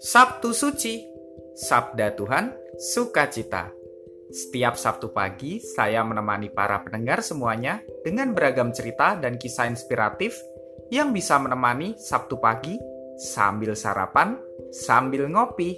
Sabtu Suci, Sabda Tuhan, Sukacita. Setiap Sabtu pagi, saya menemani para pendengar semuanya dengan beragam cerita dan kisah inspiratif yang bisa menemani Sabtu pagi sambil sarapan, sambil ngopi.